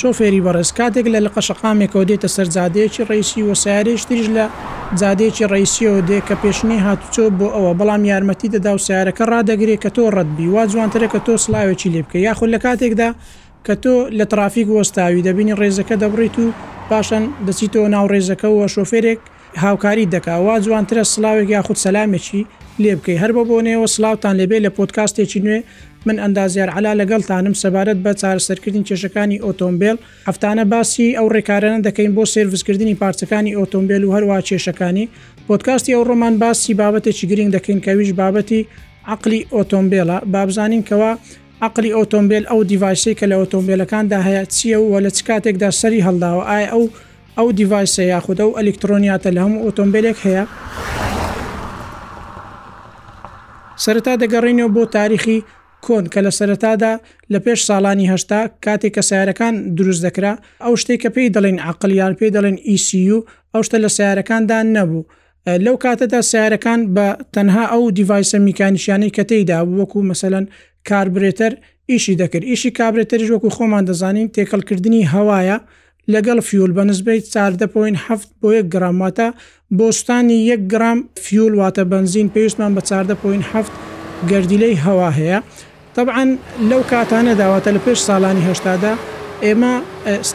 شۆفێری بەڕێز کاتێک لە لقە شەقامێکەوە دێتە سەر جادەیەکی ڕەیسی و سەیارەیەکی تریش لە جادەیەکی ڕەیسیەوە دێ کە پێشینەی هاتوچۆ بۆ ئەوە بەڵام یارمەتی دەدا و سەیارەکە ڕادەگرێ کە تۆ ڕەت بی وا جوانترە کە تۆ سڵاوێکی لێ بکەی یاخود لە کاتێکدا کە تۆ لە تڕافیک وەستاوی دەبینی ڕێزەکە دەبڕیت و پاشان دەچیتەوە ناو ڕێزەکە و شۆفێرێک هاوکاریت دەکا وا جوانترە سڵاوێک یاخود سەلامێکی لێ بکەی هەر بەو بۆنەیەوە سڵاوتان لێ بێ لە پۆدکاستێکی نوێ من ئەندازیار عەلا لەگەڵتانم سەبارەت بە چارەسەرکردنی کێشەکانی ئۆتۆمبێل هەفتانە باسی ئەو ڕێکارانە دەکەین بۆ سێرڤسکردنی پارچەکانی ئۆتۆمبێل و هەروە کێشەکانی پۆدکاستی ئەوڕۆمان باسی بابەتێکی گرنگ دەکەین کەویش بابەتی عقلی ئۆتۆمبێلە بابزانین کەوا عقلی ئۆتۆمبیل ئەو دیڤایسی کە لە ئۆتۆمبیلەکاندا هەیە چییە و لە چ کاتێکدا سەری هەڵداوە ئایا ئەو ئەو دیڤایسە یاخود ئەو ئەلیکترۆنیاتە لە هەموو ئۆتۆمبێلێک هەیە. سەرەتا دەگەڕێینەوە بۆ تاریخی کۆن کە لە سەرەتادا لە پێش ساڵانی هەشتا کاتێک کە سیارەکان دروست دەکرا ئەو شتێک کە پێی دەڵێن عقلیان پێی دەڵێن ئیسیU ئەو شتە لە سیارەکاندا نەبوو لەو کاتەدا سیارەکان بە تەنها ئەو دیڤایسە میکانیشیانەی کە تێیدا وەکو مەسەەن کاربرێتەر ئیشی دەکرد ئیشی کابرێتەریش وەکو خۆمان دەزانین تێکەڵکردنی هەوایە لەگەڵ فیول بە نزبەی 14.7 بۆ یەک گرام واتە بۆستانی یەک گرام فیول واتە بەنزین پێویستمان بە 14.7 گردیلەی هەوا هەیە تەبعەن لەو کاتانەدا واتە لە پێش ساڵانی هەشتادا ئێمە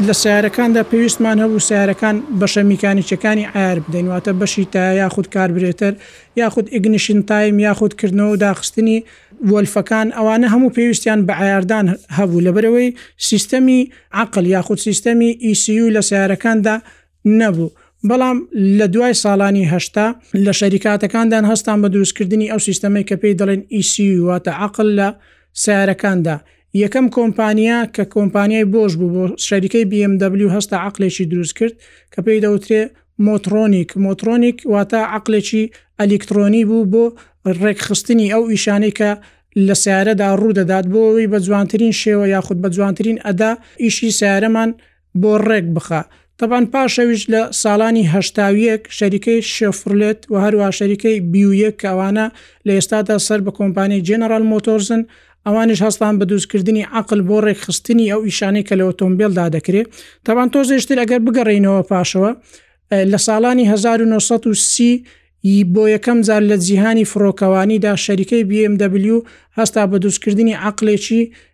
لە سەیارەکاندا پێویستمان هەبوو سەیارەکان بەشە میکانیکیەکانی عەیار بدەین واتە بەشی تایە یاخود کاربرێتەر یاخود ئیگنیشن تایم یاخود کردنەوە و داخستنی وەلفەکان ئەوانە هەموو پێویستیان بە عەیاردان هەبوو لەبەرئەوەی سیستەمی عەقل یاخود سیستەمی ئی سی یو لە سەیارەکاندا نەبوو، بەڵام لە دوای ساڵانی هەشتا لە شەریکاتەکاندان هەستان بە دروستکردنی ئەو سیستەمەی کە پێی دەڵێن ECU واتە عەقڵ لە سەیارەکاندا. یەکەم کۆمپانیا کە کۆمپانیای بۆش بوو بۆ شەریکەی BMW هەستا عەقڵێکی دروست کرد کە پێی دەوترێ مۆتڕۆنیک مۆتڕۆنیک واتە عەقڵێکی ئەلیکتڕۆنی بوو بۆ ڕێکخستنی ئەو ئیشانەی کە لە سیارەدا ڕوو دەدات بۆ ئەوەی بە جوانترین شێوە یاخود بە جوانترین ئەدا ئیشی سیارەمان بۆ ڕێک بخا تەبان پاشەویش لە ساڵانی هەشتا و یەک شەریکەی شێفڕلێت و هەروە شەریکەی بیویەک کە ئەوانە لە ئێستادا سەر بە کۆمپانیای جێنەڕاڵ مۆتۆرزن ئەوانیش هەستان بە دروستکردنی عەقل بۆ ڕێکخستنی ئەو ئیشانەی کە لە ئۆتۆمبیلدا دەکرێت تەبان تۆزێشتر ئەگەر بگەڕینەوە پاشەوە لە ساڵانی 1930 ی بۆ یەکەم جار لە جیهانی فڕۆکەوانیدا شەریکەی BMW هەستا بە دروستکردنی عقلێکی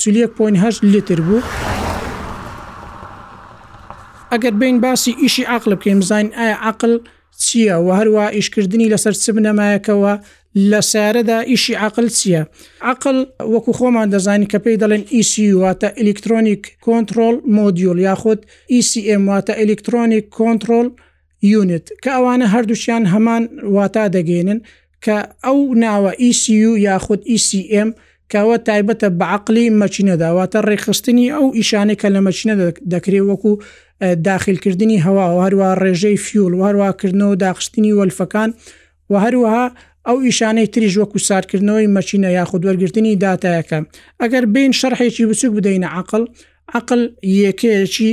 چل و یەک پۆینت هەشت لیتر بوو ئەگەر بین باسی ئیشی عقل بکەین بزانین ئایا عقل چییە و هەروە ئیشکردنی لەسەر چ بنەمایەکەوە لە سارەدا ئیشی عقل چییە عقل وەکو خۆمان دەزانین کە پێی دەڵێن ئیسی e واتە ئەلیکترۆنیک کۆنتترۆل مۆدیول یاخود ئیسیM e واتە ئەلیکترۆنیک کۆنتترۆل یونت کە ئەوانە هەردووچیان هەمان واتا دەگەێنن کە ئەو ناوە ئیسیU یاخود ئیسM کەەوە تایبەتە بەعقلی مەچینەداواتە ڕێکخستنی ئەو ئیشانەی کە لە مەچینە دەکرێت وەکو داخلکردنی هەوا و هەروە ڕێژەی فیول وهروواکردنەوە داخستنی وەلفەکان و هەروەها ئەو ئیشانەی تریش وەکو ساردکردنەوەی مەچینە یاخود وەرگرتنی دااتایەکە ئەگەر بین شەرحێکی بچوک بدەینە عقل عقل یەکەیەکی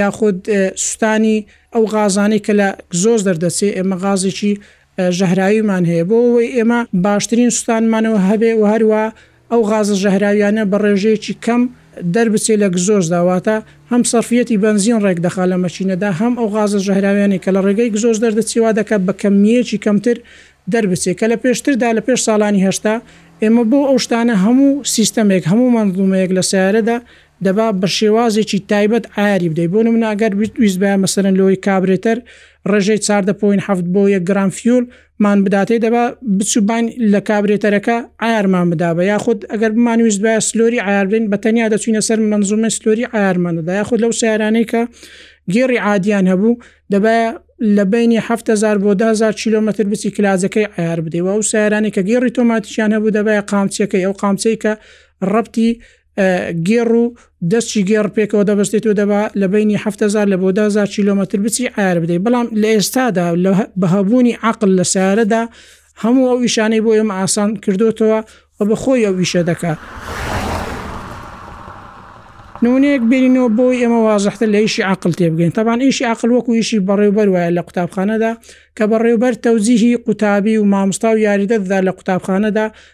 یاخود سوتانی ئەو غازانەی کە لە گزۆز دەردەچێت، ئێمە غازێکی ژەهراویمان هەیە، بۆ ئەوەی ئێمە باشترین سوتانمانەوە هەبێت و هەروا ئەو غازە ژەهراویانە بە ڕێژەیەکی کەم دەربچێت لە گزۆزدا، واتە هەم سەرفیەتی بەنزین ڕێک دەخات لە مەکینەدا، هەم ئەو غازە ژەهراویانەی کە لە ڕێگەی گزۆز دەردەچێت وا دەکات بە کەمییەکی کەمتر دەربچێت، کە لە پێشتردا لە پێش ساڵانی هەشتا ئێمە بۆ ئەو شتانە هەموو سیستەمێک، هەموو مەنزومەیەک لە سەیارەدا دەبا بە شێوازێکی تایبەت عەیاری بدەی بۆ نمونە ئەگەر ویستبایە مەسەلەن لۆی کابرێتەر ڕێژەی چاردە پۆینت حەفت بۆ یەک گرام فیول مان بداتێ دەبا بچوباین لە کابرێتەرەکە عەیارمان بدابا یاخود ئەگەر بمان ویستبایە سلۆری عەیار بدەین بە تەنیا دەچوینە سەر مەنزومەی سلۆری عەیارمان دەدا یاخود لەو سەیارانەی کە گێڕی عادیان هەبوو دەبایە لە بەینی حەفت هەزار بۆ دە هەزار کیلۆمەتر بچی کلاجەکەی عەیار بدەی و ئەو سەیارانەی کە گێڕی تۆماتیکیان هەبوو دەبایە قامچیەکەی ئەو قامچەی کە ڕەپتی گێڕ و دەست چی گێڕ پێکەوە دەبستێت و دەبا لە بینی هزار لە بۆدازار کیلومتر بچی ئار بدەیت بەڵام لە ئێستادا بەهبوونی عقل لە سارەدا هەموو ئەو ویشانەی بۆ ئێمە ئاسان کردوتەوە و بە خۆی ئەو ویشە دەکە نونەیەک بینینەوە بۆی ئێمە وازحتە لە ئیشی عقل تێبگەین تاوان ئیشی عقل وەکو ئیشی بەڕێوبەر وایە لە قوتابخانەدا کە بەڕێوبەر تەوزیهی قوتابی و مامستا و یاریدەدا لە قوتابخانەدا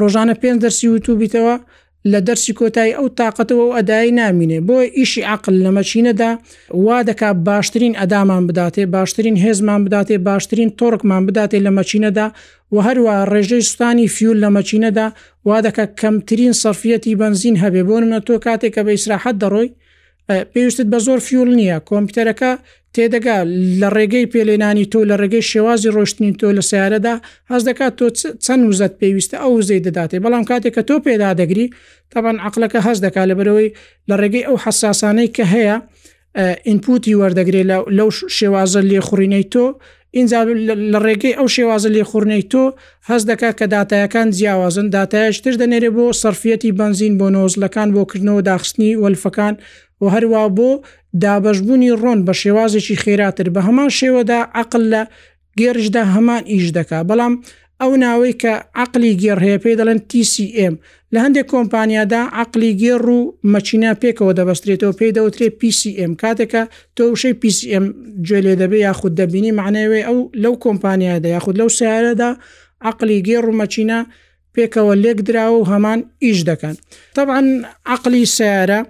ڕۆژانە پێنج دەرسی وتوو بیتەوە لە دەرسی کۆتایی ئەو تااقەتەوە و ئەدای نامینێ بۆ ئیشی عقل لە مەچینەدا وا دەکا باشترین ئەدامان بداتێ باشترین هێزمان بداتێ باشترین تۆڕکمان بداتێ لە مەچینەدا و هەروە ڕێژەی سوستانی فیول لە مەچینەدا وا دەکە کەمترین سەرفەتی بنزین هەبێ بۆ منە تۆ کاتێک کە بە ئیسراحەت دەڕۆی پێویستت بە زۆر فیول نییە کۆمپیوتەرەکە تێدەگا لە ڕێگەی پێلێنانی تۆ لە ڕێگەی شێوازی ڕۆشتنی تۆ لە سیارەدا هەز دەکات تۆ چەند وزەت پێویستە ئەو وزەی دەداتێ بەڵام کاتێک کە تۆ پێدا دەگری تاوان عقلەکە هەز دەکات لە بەرەوەی لە ڕێگەی ئەو حساسانەی کە هەیە ئینپوتی وەردەگرێت لەو شێوازە لێخوڕینەی تۆ ئینجا لە ڕێگەی ئەو شێوازە لێخوڕنەی تۆ هەست دەکات کە داتایەکان جیاوازن داتایش تر دەنێرێ بۆ سەرفەتی بنزین بۆ نۆزلەکان بۆ کردنەوە داخستنی وەلفەکان و هەروە بۆ دابەشبوونی ڕۆن بە شێوازێکی خێراتر بە هەمان شێوەدا عقل لە گێرشدا هەمان ئیش دەکا بەڵام ئەو ناوەی کە عەقلی گێڕ هەیە پێی دەڵێن TCM لە هەندێک کۆمپانیادا عەقلی گێڕ و مەچینە پێکەوە دەبەسترێتەوە پێی دەوترێ PCM کاتێکە تۆ وشەی PCM گوێ لێ دەبێ یاخود دەبینی معنەوەی ئەو لەو کۆمپانیادا یاخود لەو سیارەدا عەقلی گێڕ و مەچینە پێکەوە لێک دراوە و هەمان ئیش دەکەن طبعاً عقلی سیارە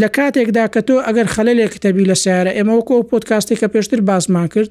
لە کاتێکدا کە تۆ ئەگەر خەلەلێک تەبی لە سیارە ئێمەوەکۆ پۆتکاستی کە پێشتر باسمان کرد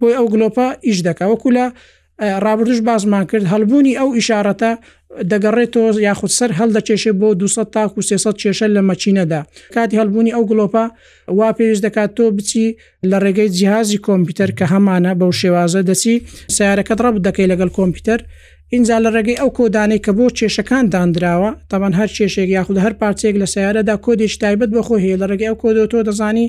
بۆیە ئەو گلۆپە ئیش دەکات وەکو لە ڕابردوش باسمان کرد هەڵبوونی ئەو ئیشارەتە دەگەڕێت تۆز یاخود سەر هەڵدەکێشێ بۆ 200 تاکو 300 کێشە لە مەچینەدا کاتی هەڵبوونی ئەو گلۆپە وا پێویست دەکات تۆ بچی لە ڕێگەی جیهازی کۆمپیوتەر کە هەمانە بەو شێوازە دەچی سیارەکەت ڕەب دەکەی لەگەڵ کۆمپیوتەر اینجا لە ڕێگەی ئەو کۆدانەی کە بۆ کێشەکان دانراوە تاوان هەر کێشێک یاخود هەر پارچێک لە سیارەدا کۆدێک تایبەت بەخۆ هەیە لە ڕێگەی ئەو کۆدۆ تۆ دەزانی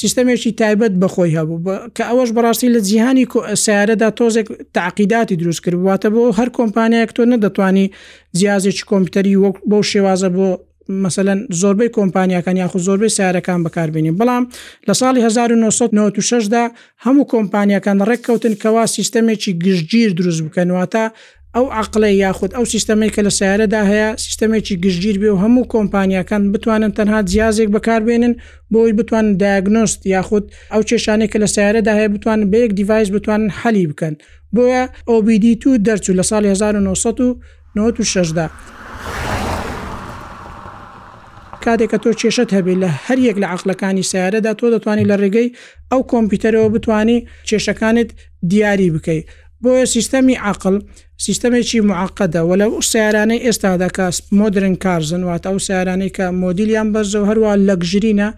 سیستەمێکی تایبەت بە خۆی هەبوو کە ئەوەش بەڕاستی لە جیهانی سیارەدا تۆزێک تاقیداتی دروست کرد واتە بۆ هەر کۆمپانیایەک تۆ نەدەتوانی جیازێکی کۆمپیوتەری وەک بەو شێوازە بۆ مەسەەن زۆربەی کۆمپانیەکان یاخود زۆربەی سارەکان بەکاربیێنی بەڵام لە ساڵی 1996دا هەموو کۆمپانیەکان ڕێککەوتن کەوا سیستەمێکی گشتگیر دروست بکەنواتە ئەو عقلە یاخود ئەو سیستەمەی کە لە سیارەدا هەیە سیستەمێکی گشتگیر بێ و هەموو کۆمپانیەکان بتوانن تەنها جیازێک بەکاربێنن بۆی بتوان دایگنۆست یاخود ئەو کێشانێک کە لە سیارەدا هەیە بتوان بە یەک دیڤایس بتوان حەلی بکەن بۆیە ئۆبیدی تو دەرچوو لە ساڵی 1996دا. کاتێکە تۆ کێشت هەبێت لە هەر یەک لە عقلەکانی سیارەدا تۆ دەتوانانی لە ڕێگەی ئەو کۆمپیوتەرەوە بتانی کێشەکانت دیاری بکەی بۆیە سیستەمی عەقڵ سیستەمێکی معقدە وە لەو سیارانەی ئێستادا کە مۆدرن کارزن واتە ئەو سیارانەی کە مۆدیلیان بەرزەوە هەروە لەگژرینە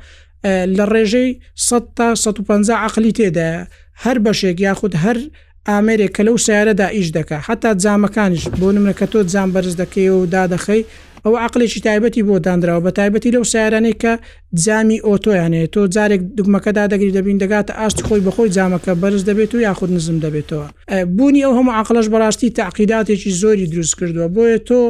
لە ڕێژەی 100 تا 150 عقلی تێدایە هەر بەشێک یاخود هەر ئامێرێک کە لەو سیارەدا ئیش دەکە حتا جامەکانیش بۆ نمرە کە تۆ جام بەرز دەکەی و دادەخەی ئەو عقلێکی تایبەتی بۆ دانراوە بە تایبەتی لەو سیارانەی کە جامی ئۆتۆ یان هەیە تۆ جارێک دوگمەکە دادەگری دەبین دەگاتە ئاستی خۆی بەخۆی جامەکە بەرز دەبێت و یاخود نزم دەبێتەوە بوونی ئەو هەموو عقلەش بەڕاستی تاقیداتێکی زۆری دروست کردووە بۆیە تۆ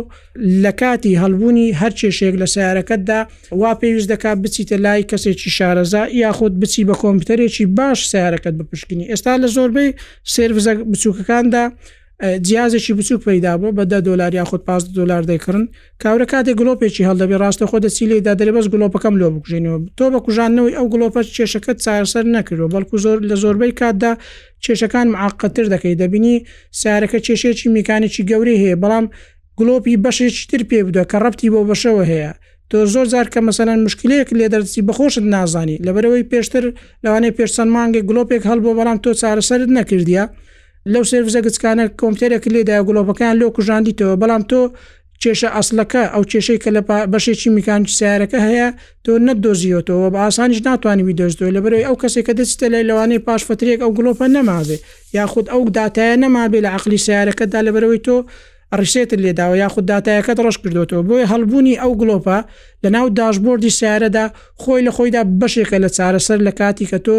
لە کاتی هەڵبوونی هەر کێشێک لە سیارەکەتدا وا پێویست دەکات بچیتە لای کەسێکی شارەزا یاخود بچی بە کۆمپیوتەرێکی باش سیارەکەت بپشکنی ئێستا لە زۆربەی سێرڤزە بچووکەکاندا جیازێکی بچووک پەیدا بووە بە دە دۆلار یاخود پاز دۆلار دەیکڕن کاورە کاتێک گلۆپێکی هەڵدەبێ ڕاستە خۆ دەسی لێدا دەێ بەس گلۆپەکەم لۆ بکوژێنەوە تۆ بە کوژانەوەی ئەو گلۆپە کێشەکە چارەسەر نەکردو بەڵکو زۆر لە زۆربەی کاتدا کێشەکان معقتر دەکەی دەبینی سارەکە کێشێکی میکانێکی گەورەی هەیە بەڵام گلۆپی بەشێکی تر پێ بدە کە ڕەتی بۆ بەشەوە هەیە تۆ زۆر جار کە مەسەەن مشکلەیەک لێ دەرسی بەخۆشت نازانی لەبەرەوەی پێشتر لەوانەیە پێشسەند مانگە گلۆپێک هەڵبوو بەڵام تۆ چارەسەرت نەکردە لەو سێرڤزە گچکانە کۆمپیوتەرێکی لێدا گڵۆپەکان لۆ کوژاندیتەوە بەڵام تۆ کێشە ئەسلەکە ئەو کێشەی کە لە بەشێکی میکانکی سیارەکە هەیە تۆ نەدۆزیوەتەوە بە ئاسانیش ناتوانانی بیدۆزدەوە لە بەرەوەی ئەو کەسێکە دەچتە لای لەوانەیە پاش فترێک ئەو گڵۆپە نەمابێ یاخود ئەو دااتایە نەمابێ لە عقلی سیارەکەدا لە بەرەوەی تۆ ڕیسێت لێداوە یاخود دااتایەکە دڕش کردوەوە بۆیە هەڵبوونی ئەو گڵۆپە لە ناو داشبۆردی سیارەدا خۆی لە خۆیدا بەشێکە لە چارەسەر لە کاتی کە تۆ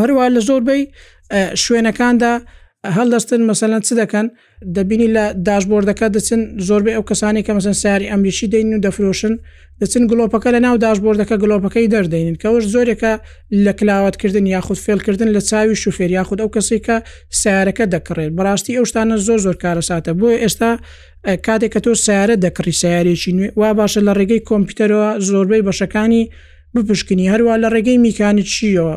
هەروە لە زۆربەی شوێنەکاندا هەڵدەستن مەسەلەن چ دەکەن دەبینی لە داشبۆردەکە دەچن زۆربەی ئەو کەسانی کە مەسن ساری ئەمریکی دەین و دەفرۆشن دەچن گلۆپەکە لە ناو داشبۆردەکە گلۆپەکەی دەردەین کەەوەش زۆرێکە لە کلااوتکردن یاخود فێلکردن لە چاوی شوفێر یاخود ئەو کەسی کە سیارەکە دەکڕێت بەڕاستی ئەو شتانە زۆر زۆر کارەساتە بۆ ئێستا کاتێک کە تۆ سیارە دەکڕی سیارێکی نوێ وا باشە لە ڕێگەی کۆمپیوتەرەوە زۆربەی بەشەکانی بپشکنی هەروە لە ڕێگەی میکانی چیەوە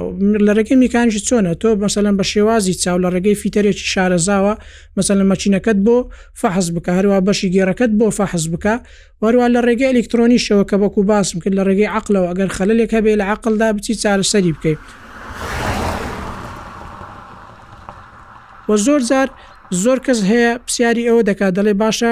لە ڕێگەی میکانشی چۆنە تۆ بەسەلەن بە شێوازی چاو لە ڕێگەی فیتەرێکی شارەزاوە مەسەن لە مەچینەکەت بۆ فەحز بکە هەروە بەشی گێڕەکەت بۆ فەحز بکە وەروە لە ڕێگەی ئەلکترۆنیشەوە کە بەکو باسم کرد لە ڕێگەی عقلەوە ئەگەر خەلێک هەبێ لە عقلدا بچی چارەسەری بکەیت وە زۆر زار زۆر کەس هەیە پرسیاری ئەوە دەکات دەڵێ باشە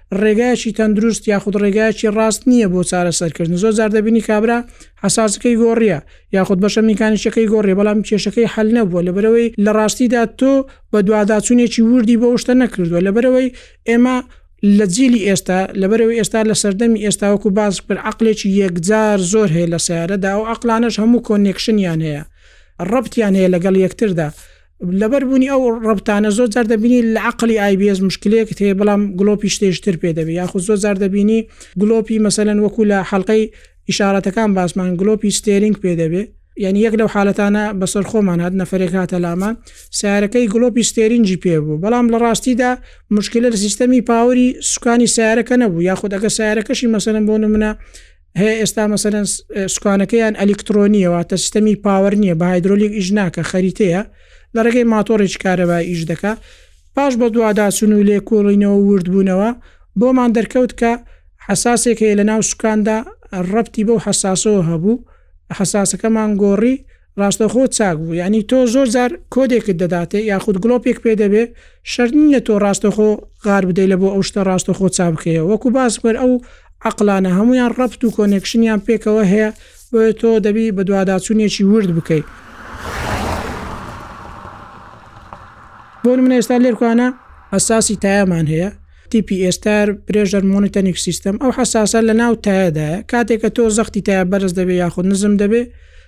ڕێگایەکی تەندروست یاخود ڕێگایەکی ڕاست نییە بۆ چارەسەرکردن زۆر زار دەبینی کابرا حساسەکەی گۆڕیە یاخود بەشە میکانیشەکەی گۆڕێ بەڵام کێشەکەی حل نەبووە لەبەرەوەی لە ڕاستیدا تۆ بە دوواداچوونێکی وردی بۆ شتە نەکردووە لەبەرەوەی ئێمە لە جیلی ئێستا لەبەرەوەی ئێستا لە سەردەمی ئێستاوەکو باز پر عقلێکی یەکجار زۆر هەیە لە سیارەدا ئەو عقلانەش هەموو کۆنێکشنیان هەیە ڕبتیان هەیە لەگەڵ یەکتردا لەبەر بوونی ئەو ڕەبتانە زۆر جار دەبینی لە عقلی آیBS مشکلەیەکت هەیە بەڵام گلۆپی شتێشتر پێ دەبێت یاخو زۆر جار دەبینی گلۆپی مەسەەن وەکو لە حلقەی ئیشارەتەکان باسمان گلۆپی ستێرینگ پێ دەبێت یعنی یەک لەو حالەتانە بەسەر خۆمان هاات نەفرێک هاتە لامان سیارەکەی گلۆپی ستێرینجی پێ بوو بەڵام لە ڕاستیدا مشکلە لە سیستەمی پاوەری سوکانی سیارەکە نەبوو یاخود ئەگە سیارەکەشی مەسەن بۆ منە هەیە ئێستا مەسەرەن سوکانەکەیان ئەلیکترۆنیەوە تە سیستەمی پاوەەر نییە بە هایدرۆلیک ئیش ناکە خەریتەیە لە ڕێگەی ماتۆڕێک کارەبا ئیش دەکە پاش بە دوواداچون و لێکۆڵینەوە وردبوونەوە بۆمان دەرکەوت کە حساسێک هەیە لە ناو سوکاندا ڕەتی بەو حساسەوە هەبوو حساسەکەمان گۆڕی ڕاستەوخۆ چاک بوو یانی تۆ زۆر جار کۆدێکت دەداتێ یاخود گڵۆپێک پێ دەبێ شەرت نییە تۆ ڕاستەخۆ غار بدەی لەبۆ ئەو شتە ڕاستەخۆ چا بکەیەوە وەکو باسم کرد ئەو عەقڵانە هەموویان ڕەبت و کۆنێکشنیان پێکەوە هەیە بۆیە تۆ دەبی بەدواداچوونێکی ورد بکەیت بۆ نمونە ئێستا لێرکوانە ئەساسی تایەمان هەیە تیپی ئێستار پرێژەر مۆنیتەنیک سیستم ئەو حساسە لە ناو تایەدایە کاتێکە تۆ زەختی تایە بەرز دەبێ یاخود نزم دەبێ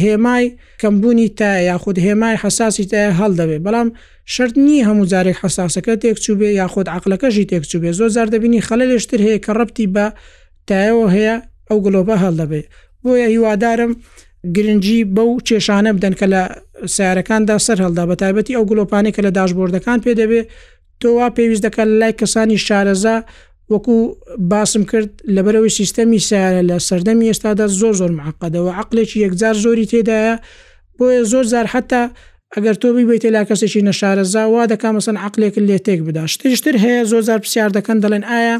هێمای کەمبوونی تا یاخود هێمای حساسی تا هەڵدەبێ بەڵام شرت نییە هەموو جارێک حساسەکە تێکچوو بێ یاخود عقلەکەشی تێکچوو بێ زۆر زار دەبینی خەلە لەشتر هەیە کە ڕەتی بە تایەوە هەیە ئەو گلۆپە هەڵدەبێ بۆیە هیوادارم گرنگجی بەو کێشانە بدەن کە لە سیارەکاندا سەر هەڵدا بە تایبەتی ئەو گلۆپانی کە لە داشبۆردەکان پێ دەبێ تۆ وا پێویست دەکات لە لای کەسانی شارەزا وەکو باسم کرد لەبەرەوەی سیستەمی سیارە لە سەردەمی ئێستادا زۆر زۆر معقدەوە عقلێکی یەکجار زۆری تێدایە بۆیە زۆر زار حتا ئەگەر تۆ بیبیتە لا کەسێکی نەشارەزا وا دەکا مەسەن عقلێک لێ تێک بدا شتشتر هەیە زۆر زار پرسیار دەکەن دەڵێن ئایا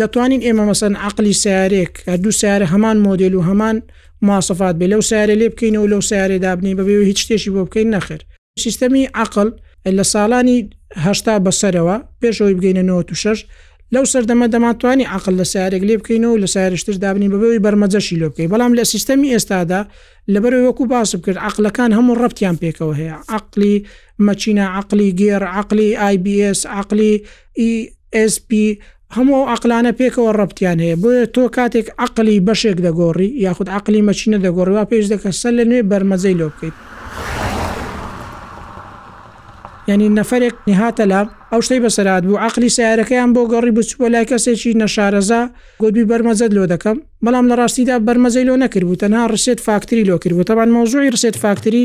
دەتوانین ئێمە مەسەن عقلی سیارێک دوو سیارە هەمان مۆدل و هەمان ماسەفات بێ لەو سیارە لێ بکەینەوە لەو سیارێ دابنی بەبێ هیچ شتێکی بۆ بکەین نەخێر سیستەمی عەقڵ لە ساڵانی هەشتا بەسەرەوە پێش ئەوەی بگەینە نەوەت و شەش لەو سەردەمە دەمانتوانی عەقڵ لە سارێک لێ بکەینەوە و لە ساریش تر دابنین بەبێ ئەوەی بەرمەجەشی لێ بکەین بەڵام لە سیستەمی ئێستادا لەبەر ئەوەی وەکوو باسم کرد عەقڵەکان هەموو ڕەبتیان پێکەوە هەیە عەقڵی مەچینە عەقڵی گێڕ عەقڵی ئای بی ئێس عەقڵی ئی ئێس پی هەموو ئەو عەقلانە پێکەوە ڕەبتیان هەیە، بۆیە تۆ کاتێک عەقلی بەشێک دەگۆڕی، یاخود عەقلی مەچینە دەگۆڕی، وا پێویست دەکات سەر لە نوێ بەرمەجەی لۆ بکەیت. یانی نەفەرێک هاتە لام، ئەو شتەی بەسەر هاتبوو، عەقلی سەیارەکەیان بۆ گۆڕی بوو، چووە لای کەسێکی نەشارەزا، گوتی بەرمەجەت لۆ دەکەم، بەڵام لە ڕاستیدا بەرمەجەی لۆ نەکردبوو، تەنها ڕیسێت فاکتری لۆ کردبوو، تەبعەن مەوزووعی ڕیسێت فاکتری،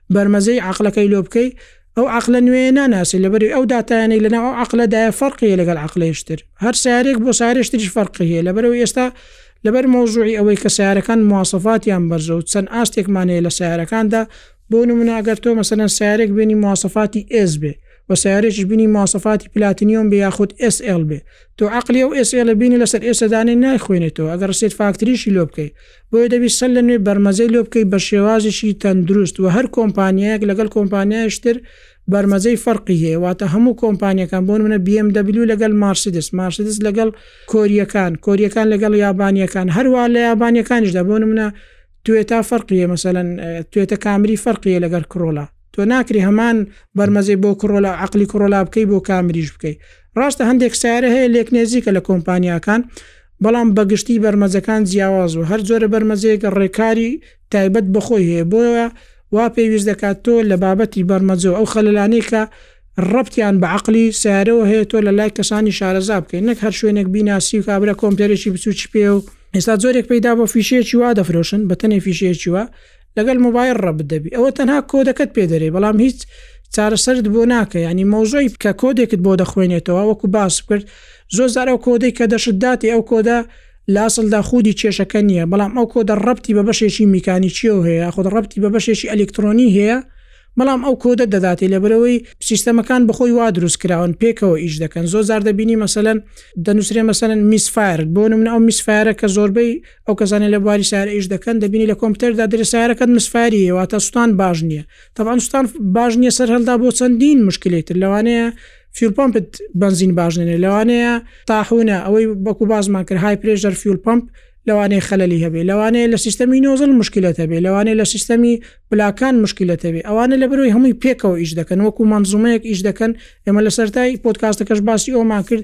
بەرمەزەی عەقڵەکەی لۆ بکەی ئەو عەقلە نوێیە ناناسی لەبەری ئەو داتایانەی لەناو ئەو عەقلەدایە فەرقیە لەگەل عەقلەیشتر هەر سارێک بۆ سارێشتریش فەرقی هەیە لەبەرو ئێستا لەبەر مەوزوعی ئەوەی کە سارەکان مواسەفاتیان بەرزە و چەند ئاستێکمان هەیە لە سارەکاندا بۆ نمونە ئەگەر تۆ مەسەلەن سارێک بینی مواسەفاتی ئێس بێ و سارێکیش بینی مواسەفاتی پلاتینیۆم بێ یاخود SL بێ تۆ عەقلی ئەو SL بینی لەسەر ئێسەدانی نایخوێنێتەوە ئەگەر سێت فاکتریشی لۆ بکەی بۆیە دەبی سەر لەنوێ بەرمەجەی لۆ بکەی بەشێوازیکی تەندروست وە هەر کۆمپانیایەک لەگەل کۆمپانیایش تر بەرمەجەی فەرقی هەیە واتە هەموو کۆمپانیەکان بۆ نمونە بی ئێم دەبلیو لەگەل مارسیدس مارسیدس لەگەڵ کۆریەکان کۆریەکان لەگەڵ یابانیەکان هەروا لە یابانیەکانیشدا بۆ نمونە توێتا فەرقی هەیە مەسەلەن توێتە کامری فەرقی هەیە لەگەر کرۆلا تۆ ناکری هەمان بەرمەجەی بۆ کرۆلا عەقلی کرۆلا بکەی بۆ کامریش بکەی ڕاستە هەندێک سارە هەیە لێک نێزیکە لە کۆمپانیاکان بەڵام بەگشتی بەرمەجەکان جیاواز و هەر جۆرە بەرمەجەیەک ڕێکاری تایبەت بە خۆی هەیە بۆیە وا پێویست دەکات تۆ لە بابەتی بەرمەجە و ئەو خەلەلانەی کە ڕەبتیان بە عەقلی سەیارەوە هەیە تۆ لە لای کەسانی شارەزا بکەی نەک هەر شوێنێک بیناسی و کابرا کۆمپیتەرێکی بچوکی پێیە و ئێستا جۆرێک پەیدا بوە فیشەیەکی وا دەفرۆشن بە تەنێ فیشەیەکی وا لەگەل مۆبایل ڕەبت دەبی ئەوە تەنها کۆدەکەت پێ دەرێی بەڵام هیچ چارەسەرت بۆ ناکە یانی مەوزوعی کە کۆدێکت بۆ دەخوێنێتەوە وەکو باست کرد زۆر زار ئەو کۆدەی کە دەشت داتی ئەو کۆدە لە ئەسلدا خودی کێشەکە نییە بەڵام ئەو کۆدە ڕەبتی بە بەشێکی میکانیکیەوە هەیە خود ڕەبتی بە بەشێکی ئەلیکترۆنی هەیە بەڵام ئەو کۆدە دەداتی لەبەرەوەی سیستەمەکان بەخۆی وا دروست کراون پێکەوە ئیش دەکەن زۆر زار دەبینی مەسەەن دەنووسێ مەسەن میسفایر بۆ منە ئەو میسفاارە کە زۆربەی ئەو کەسانەی لە بواری سارە ئیش دەکەن دەبینی لە کۆمپیوتەردا درە سارەکەت مسفاریە واتە سوستان باش نییە تەبان سوستان باش نییە سەر هەلدا بۆ چەندین مشکلێتر لەوانەیە فیلپمپت بنزین باشنێ لەوانەیە تاحونە ئەوەی بەکو بازمان کرد های پرێژەر فیل پمپ لەوانەیە خەللی هەبێ لەوانەیە لە سیستەمی نۆزل مشکلەت هەبێ لەوانەیە لە سیستەمی بلاکان مشکلەت هەبێ ئەوانە لە بەرەوەی هەمووی پێکەوە ئیش دەکەن وەکو مەنزومەیەک ئیش دەکەن ئێمە لە سەرای پۆتکاستەکەش باسی ئەومان کرد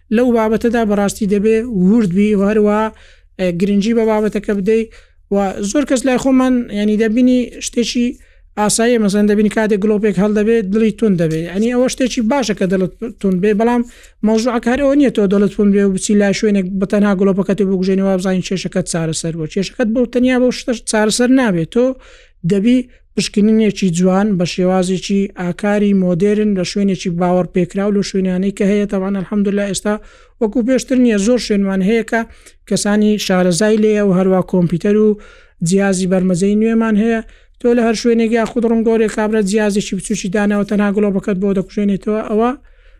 لەو بابەتەدا بەڕاستی دەبێ ورد بی و هەروە گرنگجی بە بابەتەکە بدەیت و زۆر کەس لای خۆمان ینی دەبینی شتێکی ئاسایی مەسەن دەبینی کاتێک گلۆپێک هەڵ دەبێت دڵی تون دەبێت ئەنی ئەوە شتێکی باشە کە دڵت تون بێ بەڵام مەوزوعکار ئەوە نیە تۆ دڵت تون بێ و بچی لا شوێنێک بەتەنها گلۆپەکەت و بگوژێنی وابزانین چێشەکەت چارەسەر بۆ چێشەکەت بۆ تەنیا بۆ شتە چارەسەر نابێت تۆ دەبی پشکنینێکی جوان بە شێوازێکی ئاکاری مۆدێرن لە شوێنێکی باوەڕ پێکراو لە شوێنانەی کە هەیە تاوان الحمدللا ئێستا وەکو پێشتر نیە زۆر شوێنمان هەیەکە کەسانی شارەزای لێە و هەروە کۆمپیوتەر و جیازی بەرمەجەی نوێمان هەیە تۆ لە هەر شوێنێک یا خود ڕم گۆرێک کابرا جیازێکی بچوکی داناوە تەنها گڵۆبەکەت بۆ دەکوژێنێتەوە ئەوە